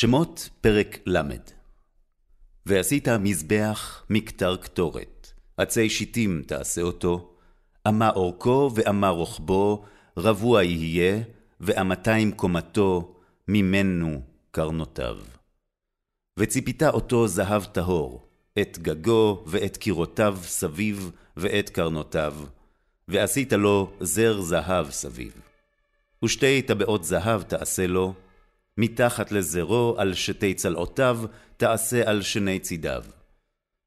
שמות פרק ל. ועשית מזבח מכתר קטורת, עצי שיטים תעשה אותו, אמה אורכו ואמה רוחבו, רבוע יהיה, ואמתיים קומתו, ממנו קרנותיו. וציפית אותו זהב טהור, את גגו ואת קירותיו סביב, ואת קרנותיו, ועשית לו זר זהב סביב. ושתי טבעות זהב תעשה לו, מתחת לזרו על שתי צלעותיו, תעשה על שני צידיו.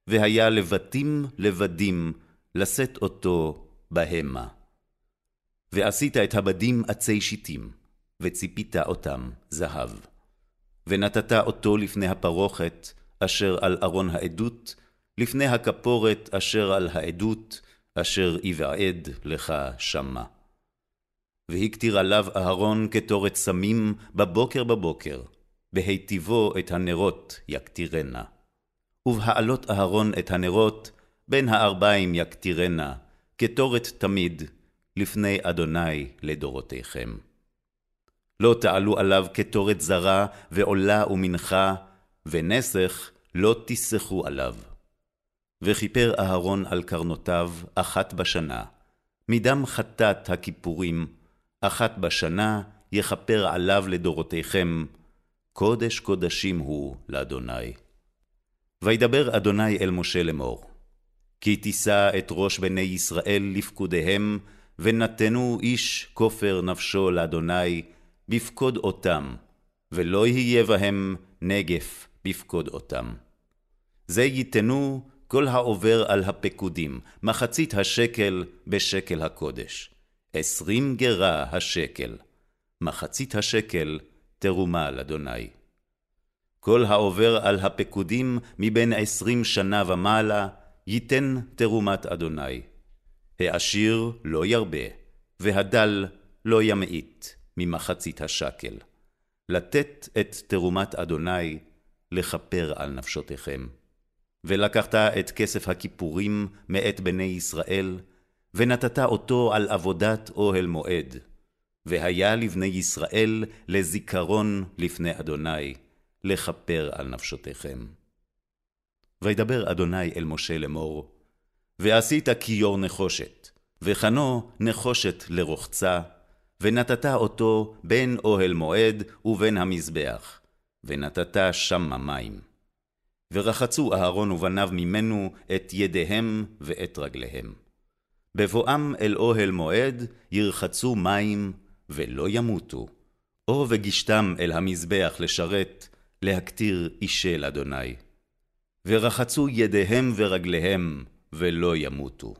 והיה לבטים לבדים, לשאת אותו בהמה. ועשית את הבדים עצי שיטים, וציפית אותם זהב. ונתת אותו לפני הפרוכת, אשר על ארון העדות, לפני הכפורת אשר על העדות, אשר יבעד לך שמה. והקטיר עליו אהרון קטורת סמים בבוקר בבוקר, בהיטיבו את הנרות יקטירנה. ובהעלות אהרון את הנרות, בין הארבעים יקטירנה, קטורת תמיד, לפני אדוני לדורותיכם. לא תעלו עליו קטורת זרה, ועולה ומנחה, ונסך לא תסחו עליו. וכיפר אהרון על קרנותיו אחת בשנה, מדם חטאת הכיפורים, אחת בשנה יכפר עליו לדורותיכם, קודש קודשים הוא לאדוני. וידבר אדוני אל משה לאמור, כי תישא את ראש בני ישראל לפקודיהם, ונתנו איש כופר נפשו לאדוני, בפקוד אותם, ולא יהיה בהם נגף בפקוד אותם. זה ייתנו כל העובר על הפקודים, מחצית השקל בשקל הקודש. עשרים גרה השקל, מחצית השקל תרומה לאדוני. כל העובר על הפקודים מבין עשרים שנה ומעלה, ייתן תרומת אדוני. העשיר לא ירבה, והדל לא ימעיט ממחצית השקל. לתת את תרומת אדוני, לכפר על נפשותיכם. ולקחת את כסף הכיפורים מאת בני ישראל, ונתת אותו על עבודת אוהל מועד, והיה לבני ישראל לזיכרון לפני אדוני, לכפר על נפשותיכם. וידבר אדוני אל משה לאמור, ועשית כיור נחושת, וחנו נחושת לרוחצה, ונתת אותו בין אוהל מועד ובין המזבח, ונתת שמה מים. ורחצו אהרון ובניו ממנו את ידיהם ואת רגליהם. בבואם אל אוהל מועד, ירחצו מים, ולא ימותו. או וגישתם אל המזבח לשרת, להקטיר אישי לאדוני. ורחצו ידיהם ורגליהם, ולא ימותו.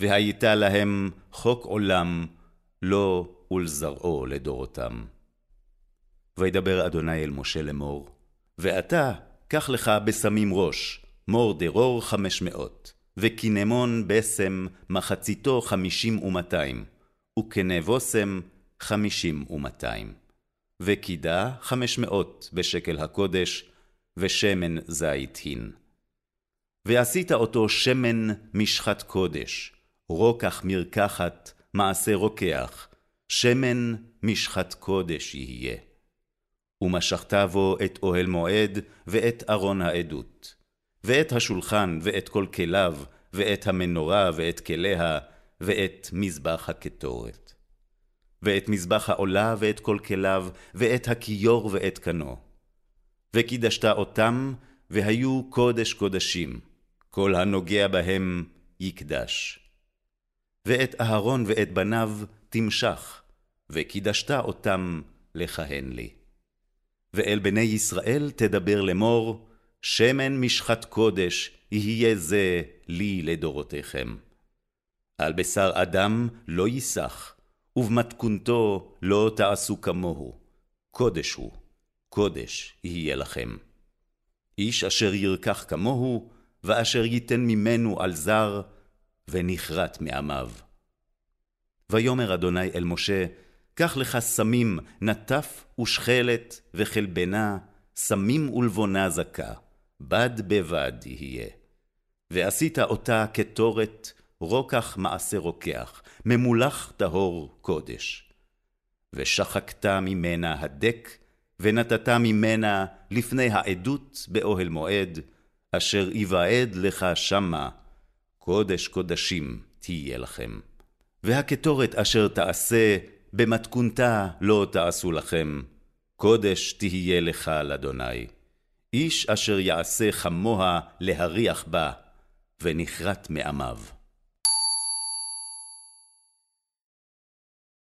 והייתה להם חוק עולם, לו ולזרעו לדורותם. וידבר אדוני אל משה לאמור, ואתה, קח לך בסמים ראש, מור דרור חמש מאות. וקינמון בסם מחציתו חמישים ומאתיים, וקנבוסם חמישים ומאתיים. וקידה חמש מאות בשקל הקודש, ושמן זית הין. ועשית אותו שמן משחת קודש, רוקח מרקחת, מעשה רוקח, שמן משחת קודש יהיה. ומשכת בו את אוהל מועד ואת ארון העדות. ואת השולחן, ואת כל כליו, ואת המנורה, ואת כליה, ואת מזבח הקטורת. ואת מזבח העולה, ואת כל כליו, ואת הכיור, ואת קנו. וקידשת אותם, והיו קודש קודשים, כל הנוגע בהם יקדש. ואת אהרון ואת בניו תמשך, וקידשת אותם לכהן לי. ואל בני ישראל תדבר לאמור, שמן משחת קודש יהיה זה לי לדורותיכם. על בשר אדם לא ייסח, ובמתכונתו לא תעשו כמוהו. קודש הוא, קודש יהיה לכם. איש אשר ירקח כמוהו, ואשר ייתן ממנו על זר, ונכרת מעמיו. ויאמר אדוני אל משה, קח לך סמים, נטף ושכלת וחלבנה, סמים ולבונה זכה. בד בבד יהיה. ועשית אותה קטורת, רוקח מעשה רוקח, ממולח טהור קודש. ושחקת ממנה הדק, ונתת ממנה לפני העדות באוהל מועד, אשר יוועד לך שמה, קודש קודשים תהיה לכם. והקטורת אשר תעשה, במתכונתה לא תעשו לכם, קודש תהיה לך לאדוני. איש אשר יעשה חמוה להריח בה, ונכרת מעמיו.